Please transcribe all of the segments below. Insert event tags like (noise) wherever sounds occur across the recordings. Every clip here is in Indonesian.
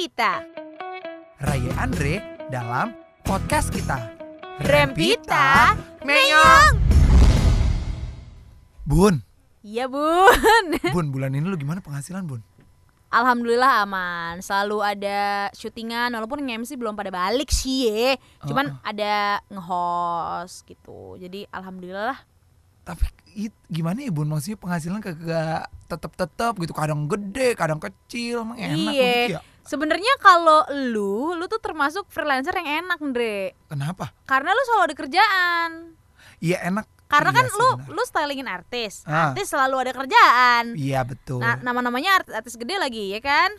Rempita. Raya Andre dalam podcast kita. Rempita Menyong. Bun, Iya bun. (laughs) Bun bulan ini lu gimana penghasilan Bun? Alhamdulillah aman. Selalu ada syutingan walaupun nge-MC belum pada balik sih ya. Cuman ada nge-host gitu. Jadi alhamdulillah lah. Tapi it- gimana ya Bun? Maksudnya penghasilan kagak tetep-tetep gitu. Kadang gede, kadang kecil. Emang enak Iya. begitu ya? Sebenarnya kalau lu, lu tuh termasuk freelancer yang enak, Andre. Kenapa? Karena lu selalu ada kerjaan. Iya enak. Karena Iya kan sih, lu lu stylingin artis. Ah. Artis selalu ada kerjaan. Iya betul. Nah, nama-namanya artis, artis gede lagi, ya kan?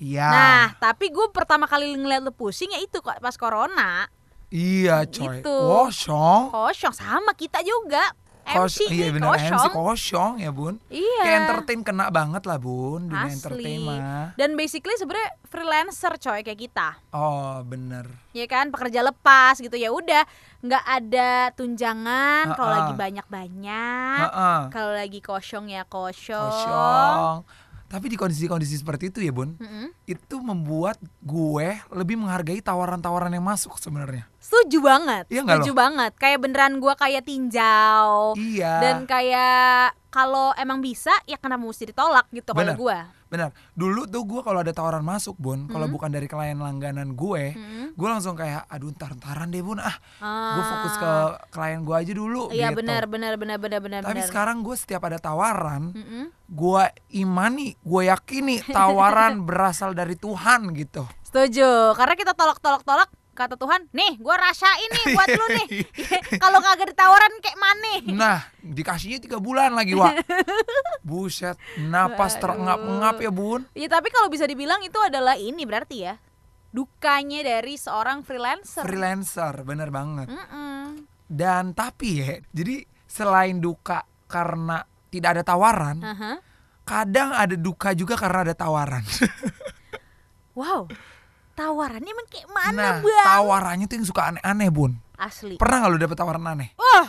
Iya. Nah, tapi gue pertama kali ngeliat lu pusing ya itu kok pas corona. Iya coy. Gitu. Kosong. Kosong sama kita juga. Kos- MC iya nih, bener MC kosong. kosong ya Bun. Iya. Kayak entertain kena banget lah Bun. Dunia entertain Asli. mah. Dan basically sebenarnya freelancer coy kayak kita. Oh bener. Ya kan, pekerja lepas gitu ya udah, nggak ada tunjangan kalau Ha-ha. lagi banyak-banyak. Heeh. Kalau lagi kosong ya kosong. kosong. Tapi di kondisi-kondisi seperti itu ya bun, Mm-mm. itu membuat gue lebih menghargai tawaran-tawaran yang masuk sebenarnya. Setuju banget. Iya setuju banget. Kayak beneran gua kayak tinjau. Iya. Dan kayak kalau emang bisa ya kenapa mesti ditolak gitu kalau Bener. Benar. Dulu tuh gue kalau ada tawaran masuk bun, kalau Hmm. bukan dari klien langganan gue, Mm-mm. gue langsung kayak, aduh ntar-ntaran deh bun, ah, Ah. gue fokus ke klien gue aja dulu. Iya gitu. benar benar benar benar benar Tapi benar. sekarang gue setiap ada tawaran, Mm-mm. gue imani, gue yakini tawaran (laughs) berasal dari Tuhan gitu. Setuju. Karena kita tolak-tolak-tolak kata Tuhan, nih gua rasain nih buat lu nih. (laughs) (laughs) Kalau kagak ditawaran kayak mana? Nah, dikasihnya tiga bulan lagi, Wak. (laughs) Buset, napas terengap-engap ya, Bun. Ya tapi kalau bisa dibilang itu adalah ini berarti ya dukanya dari seorang freelancer. Freelancer, bener banget. Mm-mm. Dan tapi ya, jadi selain duka karena tidak ada tawaran, Aha. kadang ada duka juga karena ada tawaran. Wow. Tawarannya emang kayak mana, nah, Bang? tawarannya tuh yang suka aneh-aneh, Bun. Asli. Pernah nggak lu dapet tawaran aneh? Wah,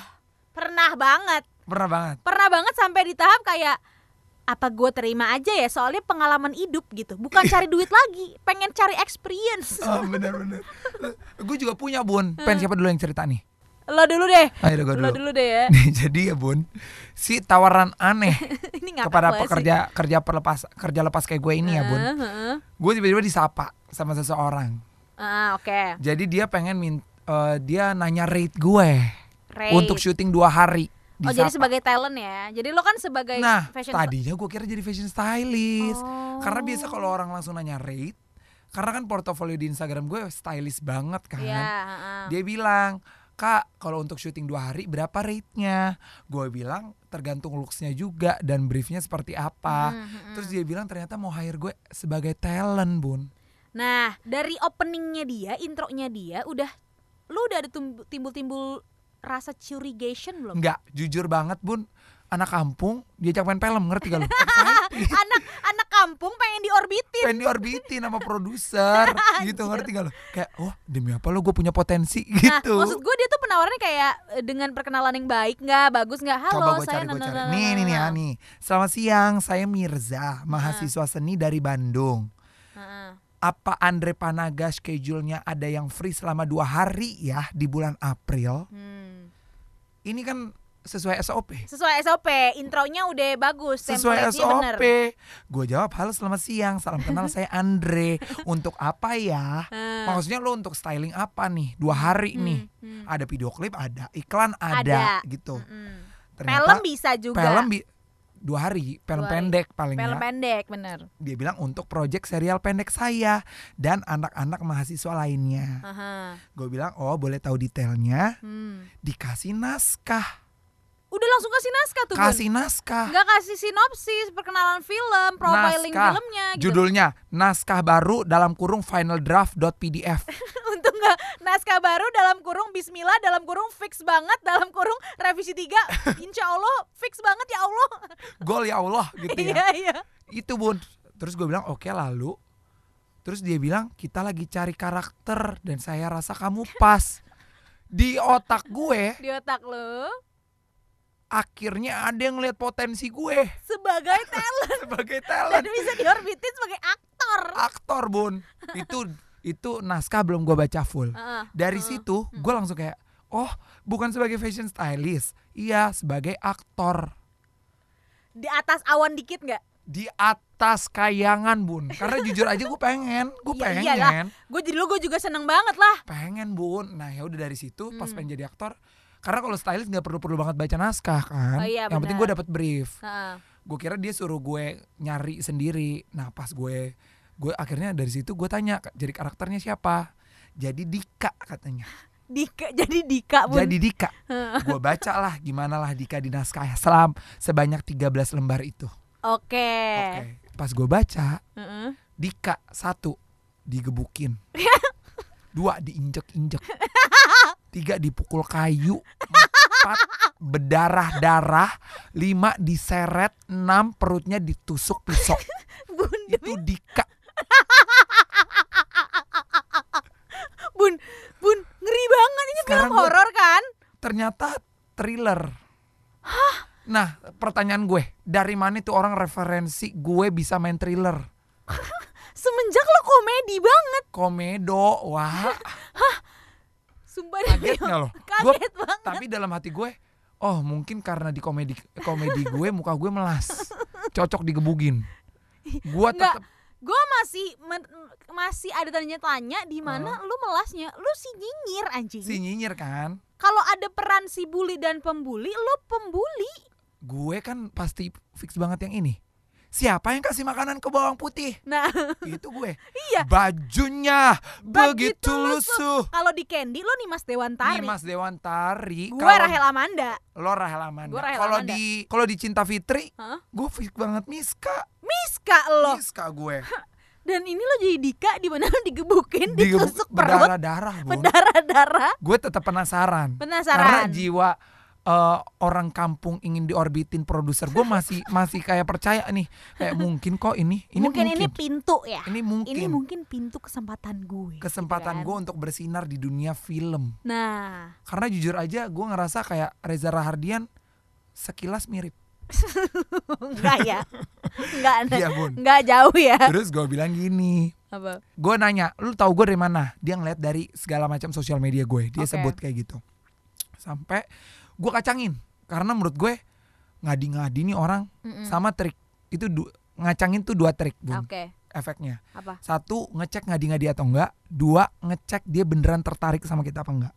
pernah banget. Pernah banget. Pernah banget sampai di tahap kayak apa gue terima aja ya soalnya pengalaman hidup gitu bukan cari duit lagi pengen cari experience Oh, bener-bener. (laughs) gue juga punya, Bun. Pen siapa dulu yang cerita nih? Lo dulu deh Ayo gue lo dulu. dulu deh ya Nih, (laughs) jadi ya, Bun, si tawaran aneh (laughs) ini kepada banget sih. pekerja kerja perlepas kerja lepas kayak gue ini ya bun Heeh, heeh. gue tiba-tiba disapa sama seseorang ah oke jadi dia pengen min eh, dia nanya rate gue Rate. untuk syuting dua hari oh jadi Disapa. sebagai talent ya jadi lo kan sebagai nah fashion tadinya gue kira jadi fashion stylist Oh. karena biasa kalau orang langsung nanya rate karena kan portofolio di Instagram gue stylist banget kan Iya, heeh. dia bilang kak kalau untuk syuting dua hari berapa rate-nya? Gue bilang tergantung looks-nya juga dan briefnya seperti apa. Hmm, hmm, hmm. terus dia bilang ternyata mau hire gue sebagai talent bun. Nah, dari openingnya dia, intronya dia, udah lu udah ada timbul-timbul rasa curigation belum? Enggak, jujur banget bun Anak kampung diajak main film ngerti gak lu? (laughs) Anak anak kampung pengen diorbitin. Pengen diorbitin sama produser (laughs) gitu ngerti gak lu? Kayak wah demi apa lo gue punya potensi Nah, gitu maksud gue dia tuh penawarannya kayak eh, dengan perkenalan yang baik nggak, bagus nggak? Halo, Coba gue saya cari, gue nah, cari nah, nah, Nih, nah, nih, nih, nah. ya, nih Selamat siang, saya Mirza Mahasiswa seni dari Bandung. Apa Andre Panaga schedule-nya ada yang free selama dua hari ya di bulan April Hmm. Ini kan sesuai SOP Sesuai SOP, intronya udah bagus, sesuai. SOP. Gue jawab halo selamat siang, salam kenal saya Andre. (laughs) Untuk apa ya? Hmm. Maksudnya lo untuk styling apa nih? Dua hari Hmm, nih. hmm. Ada video klip, ada iklan, ada, Ada. gitu. Mm-mm. Ternyata Film bisa juga. film bi- dua hari, film Dua hari. pendek paling Film ya. pendek, bener. Dia bilang untuk project serial pendek saya dan anak-anak mahasiswa lainnya. Gue bilang oh boleh tahu detailnya. Hmm. Dikasih naskah, Udah langsung kasih naskah tuh, Bun? kasih naskah. Nggak kasih sinopsis, perkenalan film, profiling Naskah. filmnya gitu. Judulnya naskah baru dalam kurung final draft.pdf. (laughs) Untuk nggak naskah baru dalam kurung Bismillah dalam kurung fix banget dalam kurung revisi 3 (laughs) Insya Allah fix banget ya Allah. Gol ya Allah gitu ya. (laughs) Iya iya. Itu bun. Terus gue bilang oke lalu. Terus dia bilang kita lagi cari karakter dan saya rasa kamu pas. Di otak gue Di otak lo. Akhirnya ada yang ngeliat potensi gue Sebagai (laughs) talent sebagai dan talent bisa diorbitin sebagai aktor. aktor bun (laughs) itu itu naskah belum gue baca full Heeh. dari Heeh. situ gue langsung kayak oh bukan sebagai fashion stylist iya sebagai aktor Di atas awan dikit nggak? di atas kayangan bun karena (laughs) jujur aja gue pengen gue Iya, pengen iyalah. Gue jadi lu gue juga seneng banget lah. pengen bun nah ya udah dari situ pas Hmm. pengen jadi aktor karena kalau stylist nggak perlu perlu banget baca naskah kan? Oh iya, yang penting gue dapet brief. Heeh. gue kira dia suruh gue nyari sendiri. Nah pas gue gue akhirnya dari situ gue tanya jadi karakternya siapa? Jadi Dika katanya. Dika jadi Dika bun. jadi Dika. Gue baca lah gimana lah Dika di naskah selam sebanyak 13 lembar itu. Oke. oke. Pas gue baca Heeh. Dika satu digebukin. (laughs) Dua diinjek-injek (laughs) tiga dipukul kayu empat berdarah-darah lima diseret enam perutnya ditusuk pisau. (laughs) Bun, itu Dika. (laughs) Bun, bun, ngeri banget. Ini Sekarang film horor kan? ternyata thriller. Nah pertanyaan gue dari mana itu orang referensi gue bisa main thriller? (laughs) Semenjak lo komedi banget, komedo wah kaget demi nggak lo? gue kaget banget. tapi dalam hati gue oh mungkin karena di komedi komedi gue muka gue melas. Cocok digebugin. Gue tetap Gue masih men- masih ada tanya-tanya di mana lu melasnya, lu si nyinyir anjing. si nyinyir kan. Kalau ada peran si bully dan pembuli, lu pembuli. gue kan pasti fix banget yang ini siapa yang kasih makanan ke bawang putih Nah, itu gue iya. bajunya Begitu begitu lusuh Kalau di Candy lo nih Mas Dewantari. Mas Dewantari Gue Rahel Amanda. lo Rahel Amanda kalau di kalau di Cinta Fitri Hah? gue fix banget Miska Miska lo. Miska gue Dan ini lo jadi Dika di mana lo digebukin, Digebuk ditusuk perut, berdarah-darah Bun. berdarah-darah. gue tetap penasaran karena Penasaran. jiwa eh, orang kampung ingin diorbitin produser gue masih (laughs) masih kayak percaya nih kayak mungkin kok ini ini mungkin, mungkin, ini pintu ya. Ini mungkin Ini mungkin pintu kesempatan gue. gitu kesempatan kan. gue untuk bersinar di dunia film Nah, karena jujur aja gue ngerasa kayak Reza Rahardian sekilas mirip (laughs) enggak ya. Enggak (laughs) bun enggak jauh ya. terus gue bilang gini Apa? gue nanya lu tahu gue dari mana dia ngeliat dari segala macam sosial media gue dia Oke. sebut kayak gitu sampai gue kacangin. Karena menurut gue ngadi-ngadi nih orang Mm-mm. sama trik. Itu ngacangin tuh dua trik bun. Oke. efeknya. Apa? satu ngecek ngadi-ngadi atau enggak. Dua ngecek dia beneran tertarik sama kita apa enggak.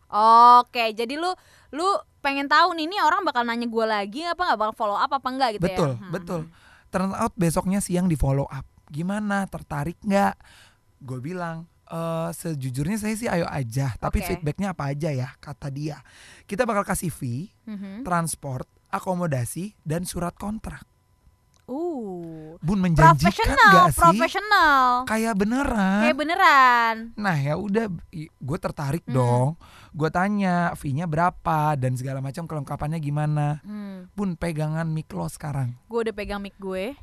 Oke, jadi lu lu pengen tahu nih ini orang bakal nanya gue lagi apa nggak? Bakal follow up apa enggak gitu betul ya? Hmm. betul. turn out besoknya siang di follow up. Gimana? Tertarik nggak? Gue bilang eh sejujurnya saya sih ayo aja tapi Oke. feedbacknya apa aja ya kata dia kita bakal kasih fee Mhm. transport akomodasi dan surat kontrak Uh. bun menjanjikan Profesional, gak sih profesional. kayak beneran Kayak beneran. Nah ya udah, gue tertarik Hmm. dong. Gue tanya fee-nya berapa dan segala macam kelengkapannya gimana. Hmm. Bun pegangan mic lo sekarang. Gue udah pegang mic gue.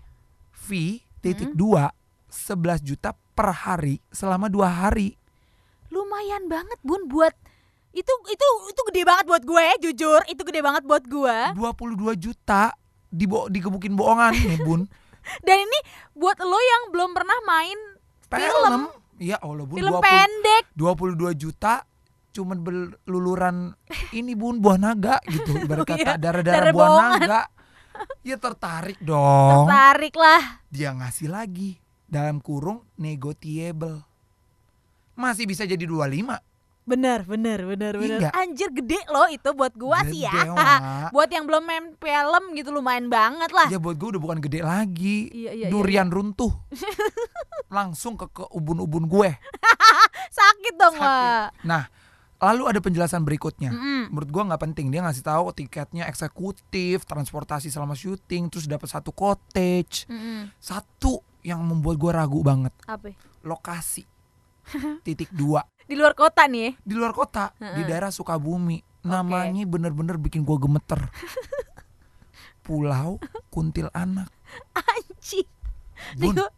Fee titik Hmm. dua 11 juta per hari selama dua hari. Lumayan banget bun buat itu itu itu gede banget buat gue jujur. Itu gede banget buat gue. 22 juta dibo digebukin bohongan nih bun. (laughs) dan ini buat lo yang belum pernah main Film. Iya Allah bun. film 20 pendek. 22 juta cuman berluluran ini bun buah naga gitu. (laughs) Ibarat kata iya, darah-darah darah buah naga. Ya tertarik dong. Tertarik lah. Dia ngasih lagi dalam kurung negotiable. Masih bisa jadi 25 bener bener bener bener Iya. anjir gede lo itu buat gue sih ya. Gede, (laughs) Wak. buat yang belum main film gitu lumayan banget lah. Ya buat gue udah bukan gede lagi. Iya, iya, iya, durian runtuh. (laughs) Langsung ke ke ubun-ubun gue. (laughs) Sakit dong Sakit. Nah lalu ada penjelasan berikutnya. Mm-mm. menurut gua nggak penting. Dia ngasih tahu tiketnya eksekutif transportasi selama syuting terus dapat satu cottage. Mm-mm. satu yang membuat gua ragu banget apa lokasi (laughs) titik dua di luar kota nih ya? di luar kota di daerah Sukabumi namanya bener-bener bikin gua gemeter Pulau Kuntilanak (laughs) anjing Bun Di-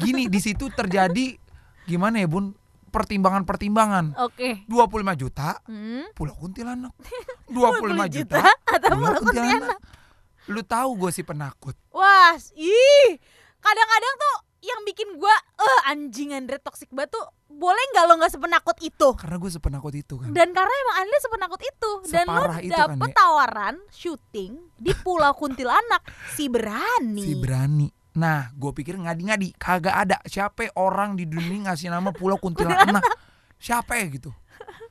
gini di situ terjadi gimana ya bun pertimbangan-pertimbangan. Oke. 25 juta Hmm. Pulau Kuntilanak. (laughs) 25 juta atau Pulau Pulau Kuntilanak. Lu tahu gue sih penakut. Wah, ih. Kadang-kadang tuh yang bikin gua eh anjing Andre toxic banget tuh boleh nggak lo nggak sepenakut itu? Karena gue sepenakut itu kan. Dan karena emang Andre sepenakut itu dan lo Separah kan, dapet ya. tawaran syuting di Pulau Kuntilanak si berani. Si berani. Nah, gue pikir ngadi-ngadi kagak ada siapa orang di dunia ngasih nama Pulau Kuntilanak. siapa ya gitu.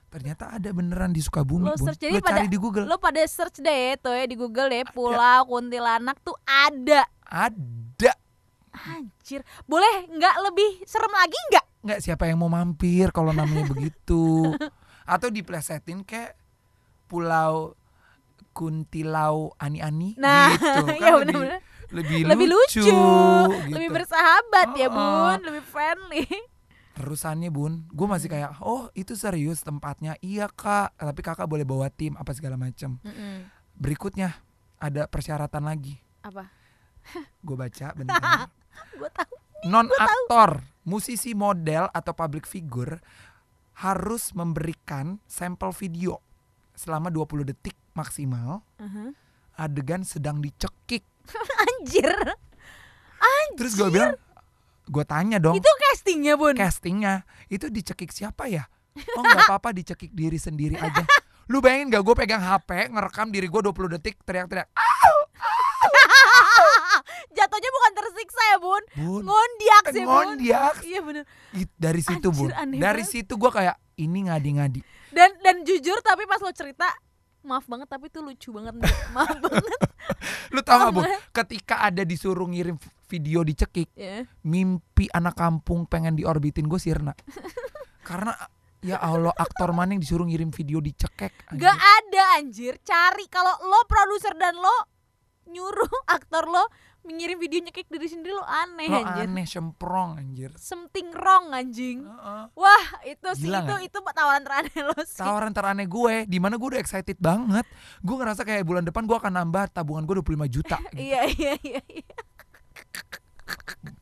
Ternyata ada beneran di Sukabumi. Lo Bun. search, jadi Lo pada- cari di Google. Lo pada search deh tuh ya di Google deh Pulau Kuntilanak tuh ada. Ada. Anjir, boleh nggak lebih serem lagi nggak? nggak siapa yang mau mampir kalau namanya begitu (laughs) atau diplesetin kayak pulau kuntilau ani-ani Nah, gitu (laughs) kan iya lebih, lebih, Lebih lucu, gitu. lebih bersahabat ya Oh, bun, oh. lebih friendly. terusannya bun gue masih Hmm. kayak oh itu serius tempatnya iya kak tapi kakak boleh bawa tim apa segala macam Mm-mm. berikutnya ada persyaratan lagi Apa? gue baca bentar (laughs) (laughs) Gue tahu. non aktor musisi model atau public figure harus memberikan sampel video selama 20 detik maksimal. Uh-huh. adegan sedang dicekik. (laughs) Anjir, terus gue bilang gue tanya dong. Itu castingnya bun. castingnya itu dicekik siapa ya? Oh nggak apa-apa dicekik diri sendiri aja. Lu bayangin gak gue pegang HP ngerekam diri gue 20 detik teriak-teriak "Ah, Jatuhnya bukan tersiksa ya bun, bun ngondiak sih bun. ngondiak Iya bener. It- dari situ Anjir, bun aneh dari banget. situ gue kayak ini ngadi-ngadi Dan dan jujur tapi pas lo cerita maaf banget tapi itu lucu banget (laughs) maaf banget Lu tau gak Oh, Bu, ketika ada disuruh ngirim video dicekik, ya mimpi anak kampung pengen diorbitin gue sirna. (laughs) Karena ya Allah aktor mana yang disuruh ngirim video dicekek. anjir. Gak ada anjir Cari kalau lo produser dan lo Nyuruh (laughs) aktor lo Mengirim video nyekik diri sendiri lo aneh Lo anjir aneh semprong anjir. Something wrong anjing Heeh. Wah itu sih Gila itu nggak? itu tawaran teraneh lo sih Tawaran teraneh gue, di mana gue udah excited banget. Gue ngerasa kayak bulan depan gue akan nambah tabungan gue 25 juta. (laughs) gitu. Iya iya iya iya.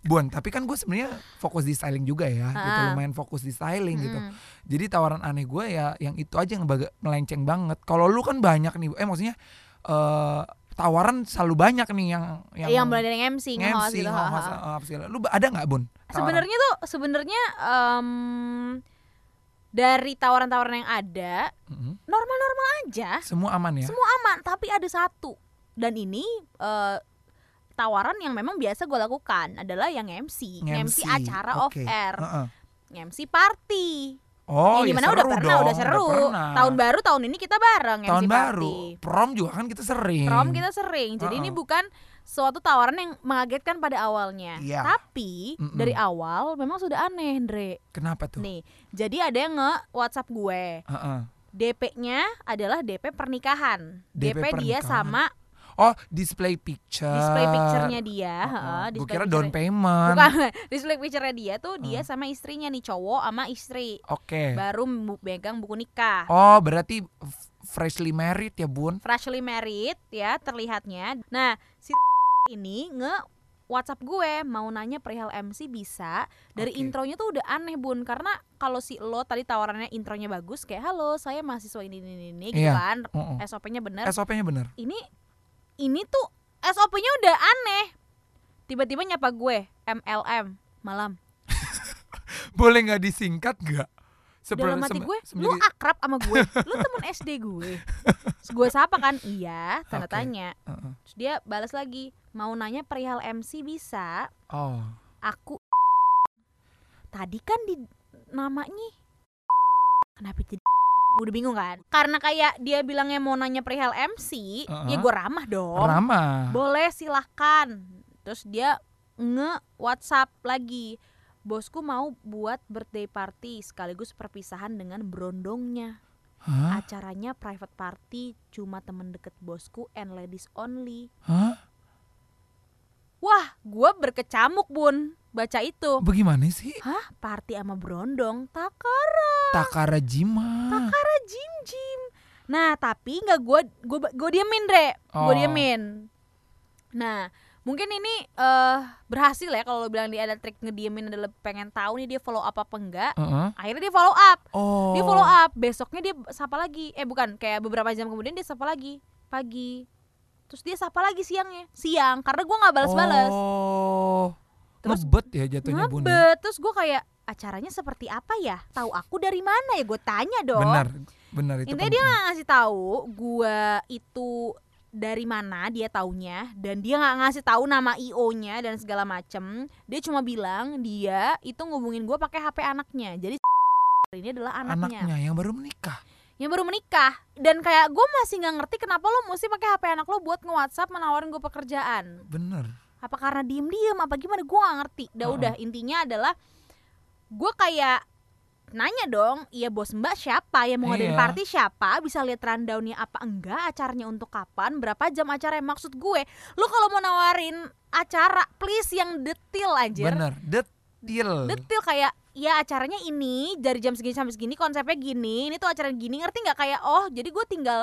Buan, tapi kan gue sebenarnya fokus di styling juga ya, gitu Ah. lumayan fokus di styling gitu. Mm. Jadi tawaran aneh gue ya yang itu aja yang baga- melenceng banget. Kalau lu kan banyak nih, eh maksudnya eh tawaran selalu banyak nih yang yang, Yang mulai dari MC nge-host MC, gitu nge-host, apa segala. Lu ada nggak bun? Sebenarnya tuh sebenarnya em, dari tawaran-tawaran yang ada Mhm. normal-normal aja, semua aman ya. semua aman. Tapi ada satu dan ini eh, tawaran yang memang biasa gue lakukan adalah yang MC, MC, acara off oke. air, Heeh. MC party. Oh, ya di mana seru udah pernah, dong, udah seru. pernah. Tahun baru tahun ini kita bareng Tahun MC baru. party. Prom juga kan kita sering. Prom kita sering. Jadi ini Heeh. bukan suatu tawaran yang mengagetkan pada awalnya. Iya. Tapi Mm-mm. dari awal memang sudah aneh, Andre. Kenapa tuh? Nih, jadi ada yang nge WhatsApp gue. Heeh. DP-nya adalah DP pernikahan. DP DP, dia pernikahan. sama Oh, display picture. display picture-nya dia, Heeh. display kira down payment. Bukan, (laughs) display picture-nya dia tuh dia Heeh. sama istrinya nih, cowok sama istri. Oke. Baru bu- pegang buku nikah. Oh, berarti freshly married ya, Bun? Freshly married ya terlihatnya. Nah, si (laughs) ini nge WhatsApp gue mau nanya perihal MC bisa dari Oke. intronya tuh udah aneh bun karena kalau si lo tadi tawarannya intronya bagus kayak halo saya mahasiswa ini ini ini gitu Iya. kan Heeh. SOP-nya bener SOP-nya bener. ini ini tuh SOP-nya udah aneh tiba-tiba nyapa gue MLM malam (laughs) Boleh nggak disingkat nggak? Sepel- dalam hati gue lu akrab sama gue (laughs) lu temen SD gue Terus gue sapa kan iya tanda Oke. tanya. Terus dia balas lagi mau nanya perihal MC bisa Oh, aku (laughs) tadi kan di namanya kenapa jadi udah bingung kan karena kayak dia bilangnya mau nanya perihal MC ya Uh-uh. gue ramah dong ramah. boleh silahkan terus dia nge WhatsApp lagi bosku mau buat birthday party sekaligus perpisahan dengan berondongnya Hah? acaranya private party cuma temen deket bosku and ladies only Hah? Gue berkecamuk bun baca itu Bagaimana sih? Hah? Party sama Brondong? Takara. Takara Jima. Takara Jim Jim. Nah, tapi nggak gue gue gue diemin, Dre. Gue Oh. diemin. Nah, mungkin ini eh berhasil ya kalau lo bilang dia ada trik ngediemin adalah pengen tahu nih dia follow up apa enggak Heeh. akhirnya dia follow up Oh. dia follow up besoknya dia sapa lagi eh bukan kayak beberapa jam kemudian dia sapa lagi pagi terus dia sapa lagi siangnya siang karena gua nggak balas-balas Oh. Terus ngebet ya jatuhnya ya? ngebet terus gue kayak acaranya seperti apa ya tahu aku dari mana ya gue tanya dong Benar. Benar itu. intinya dia penting. nggak ngasih tahu gue itu dari mana dia taunya dan dia nggak ngasih tahu nama io nya dan segala macem dia cuma bilang dia itu ngubungin gue pakai hp anaknya jadi ini adalah anaknya, anaknya yang baru menikah. Yang baru menikah dan kayak gue masih nggak ngerti kenapa lo mesti pakai hp anak lo buat nge WhatsApp menawarin gue pekerjaan Bener. apa karena diem diem apa gimana gue gak ngerti udah Heeh. udah intinya adalah gue kayak nanya dong iya bos mbak siapa yang mau ngadain Iya. party siapa bisa lihat rundownnya apa enggak acaranya untuk kapan berapa jam acaranya maksud gue lu kalau mau nawarin acara please yang detail aja Bener. Detil. detail kayak ya acaranya ini dari jam segini sampai segini konsepnya gini ini tuh acara gini ngerti nggak kayak oh jadi gue tinggal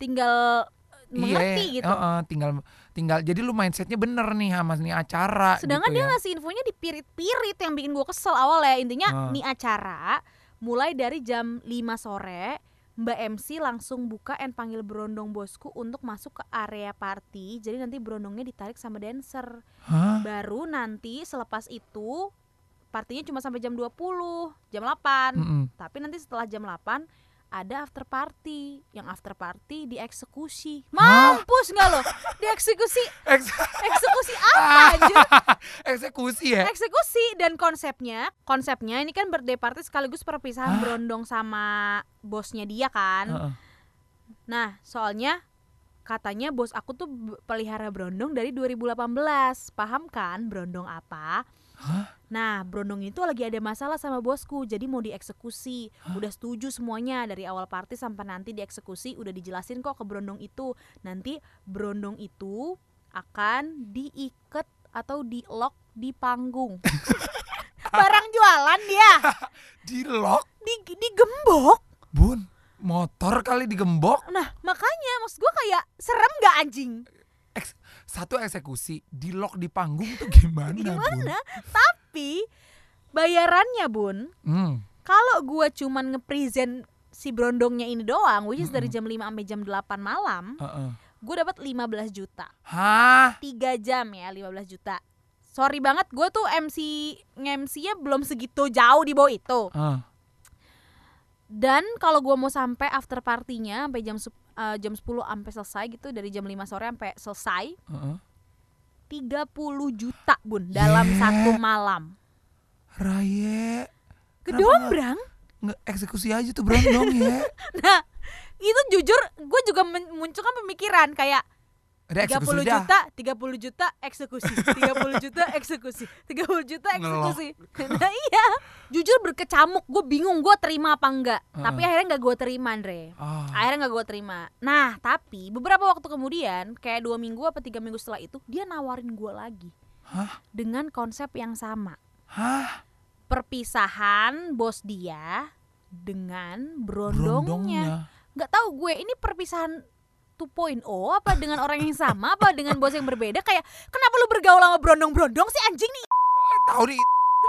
tinggal eh, mengerti iya, gitu heeh, tinggal tinggal jadi lu mindsetnya bener nih sama nih acara Sedangkan gitu dia ya. ngasih infonya di pirit-pirit yang bikin gue kesel awalnya. Intinya Ah. nih acara mulai dari jam 5 sore Mbak MC langsung buka and panggil berondong bosku untuk masuk ke area party. Jadi nanti berondongnya ditarik sama dancer. Hah? Baru nanti selepas itu partinya cuma sampai jam 20, jam 8. Mm-mm. Tapi nanti setelah jam 8 ada after party. Yang after party dieksekusi. Mampus nggak lo? Dieksekusi Eks- eksekusi apa anjir? (laughs) Eksekusi ya? eksekusi dan konsepnya konsepnya ini kan birthday party sekaligus perpisahan Hah? berondong sama bosnya dia kan nah soalnya katanya bos aku tuh pelihara berondong dari 2018 paham kan berondong apa Hah? Nah, Brondong itu lagi ada masalah sama bosku, jadi mau dieksekusi. Udah setuju semuanya dari awal party sampai nanti dieksekusi, udah dijelasin kok ke Brondong itu. Nanti Brondong itu akan diikat atau di lock di panggung. (laughs) Barang jualan dia, (laughs) Di lock, di digembok. bun. Motor kali digembok. Nah, makanya maksud gua kayak serem gak anjing? eks, satu eksekusi di lock di panggung tuh gimana? gimana? Bun? Tapi bayarannya bun, hmm. kalau gue cuman ngepresent si brondongnya ini doang, which is hmm. dari jam 5 sampai jam 8 malam, uh -uh. gue dapat 15 juta. Hah? Tiga jam ya 15 juta sorry banget gue tuh MC MC nya belum segitu jauh di bawah itu uh. dan kalau gue mau sampai after partinya sampai jam 10 uh, jam 10 sampai selesai gitu dari jam 5 sore sampai selesai. Uh -uh. 30 juta, Bun, dalam iya. satu malam. Raye. Kedombrang? Nggak eksekusi aja tuh berondong ya. (laughs) nah, itu jujur gue juga munculkan pemikiran kayak ada 30 eksekusi dah. juta, 30 juta eksekusi, (laughs) 30 juta eksekusi, 30 juta eksekusi. Nah iya, jujur berkecamuk, gue bingung gue terima apa enggak. Tapi Heeh. akhirnya nggak gue terima, Andre. Ah. Akhirnya nggak gue terima. Nah, tapi beberapa waktu kemudian, kayak dua minggu apa tiga minggu setelah itu, dia nawarin gue lagi Hah? dengan konsep yang sama. Hah? Perpisahan bos dia dengan brondongnya. Berondongnya. nggak tahu gue ini perpisahan 2.0 apa dengan orang yang sama apa dengan bos yang berbeda kayak kenapa lu bergaul sama brondong-brondong sih anjing nih Tahu nih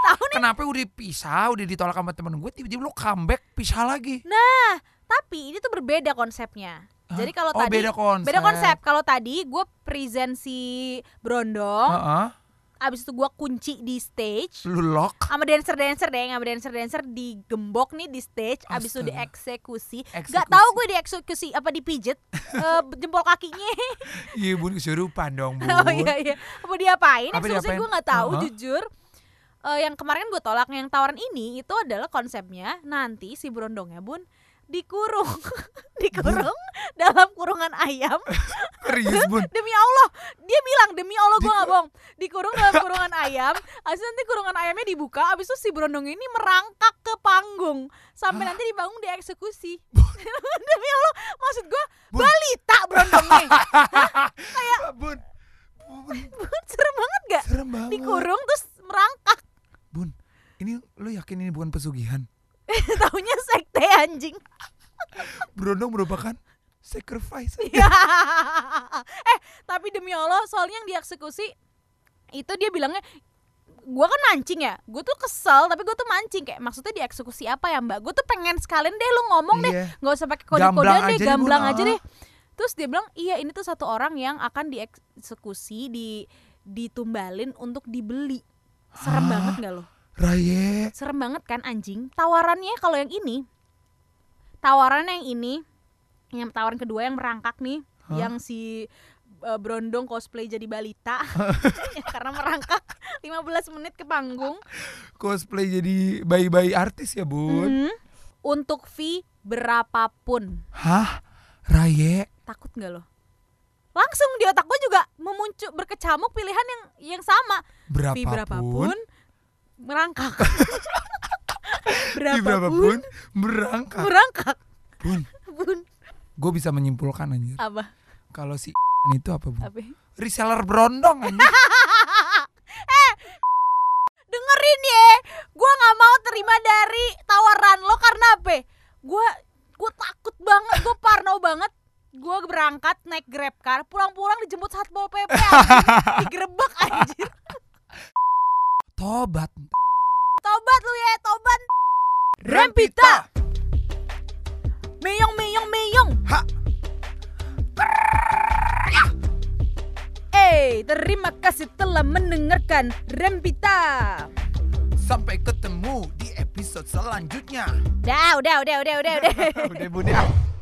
tahu nih kenapa udah pisah, udah ditolak sama temen gue, tiba-tiba lu comeback pisah lagi. nah tapi ini tuh berbeda konsepnya Hah? jadi kalau oh, tadi beda konsep. beda konsep kalau tadi gue present si brondong Heeh. Abis itu gue kunci di stage Lu lock. sama dancer dancer deh sama dancer dancer digembok nih di stage abis itu Astaga. dieksekusi Eksekusi. Gak tahu gue dieksekusi apa dipijet (laughs) eh, jempol kakinya (laughs) Iya bun kesurupan dong (laughs) bun. Oh iya iya. Apa diapain? Apa Eksekusi gue nggak tahu Uh-huh. jujur. Eh, yang kemarin gue tolak yang tawaran ini itu adalah konsepnya nanti si berondongnya bun dikurung. (laughs) Dikurung (laughs) dalam kurungan ayam. (laughs) Serius bun. demi Allah. Dia bilang demi Allah gue nggak bohong. Dikurung dalam kurungan ayam abis nanti kurungan ayamnya dibuka abis itu si berondong ini merangkak ke panggung sampai nanti di panggung dieksekusi demi Allah maksud gue Bun. balita berondongnya bun. Bun. serem banget gak Serem banget. dikurung terus merangkak Bun. Ini lu yakin ini bukan pesugihan? Taunya sekte anjing Berondong merupakan sacrifice. Iya. (laughs) eh tapi demi Allah soalnya yang dieksekusi itu dia bilangnya gue kan mancing ya? Gue tuh kesel tapi gue tuh mancing. Kayak maksudnya dieksekusi apa ya mbak? Gue tuh pengen sekalian deh lu ngomong deh. Iya. nggak usah pakai kode-kodean deh aja deh, gamblang aja Ah. deh. Terus dia bilang iya ini tuh satu orang yang akan dieksekusi di ditumbalin untuk dibeli. Serem Hah? banget nggak lo? Raye. Serem banget kan anjing? Tawarannya kalau yang ini tawarannya yang ini yang tawaran kedua yang merangkak nih Hah? yang si uh, Brondong cosplay jadi balita. (laughs) (laughs) Ya, karena merangkak 15 menit ke panggung. Cosplay jadi bayi-bayi artis ya bun? Mhm. untuk fee berapapun. Hah? Raye? Takut nggak lo? Langsung di otak gue juga memuncul berkecamuk pilihan yang yang sama. Fee berapapun? berapapun merangkak. (laughs) Fee berapapun, berapapun berangkat merangkak. Bun. Bun gue bisa menyimpulkan anjir. Apa? Kalau si (laughs) itu apa bun apa? Reseller berondong anjir. (laughs) Dengerin ya. Gue nggak mau terima dari tawaran lo karena apa? Gue gue takut banget gue parno banget. Gue berangkat naik grab car pulang-pulang dijemput satpol pp (laughs) digerebek anjir. Tobat. Tobat lu ya tobat. Rempita meyong meyong meyong Ha. Eh, terima kasih telah mendengarkan Rempita. sampai ketemu di episode selanjutnya Dah, (laughs) udah, udah, udah, udah, udah. udah ya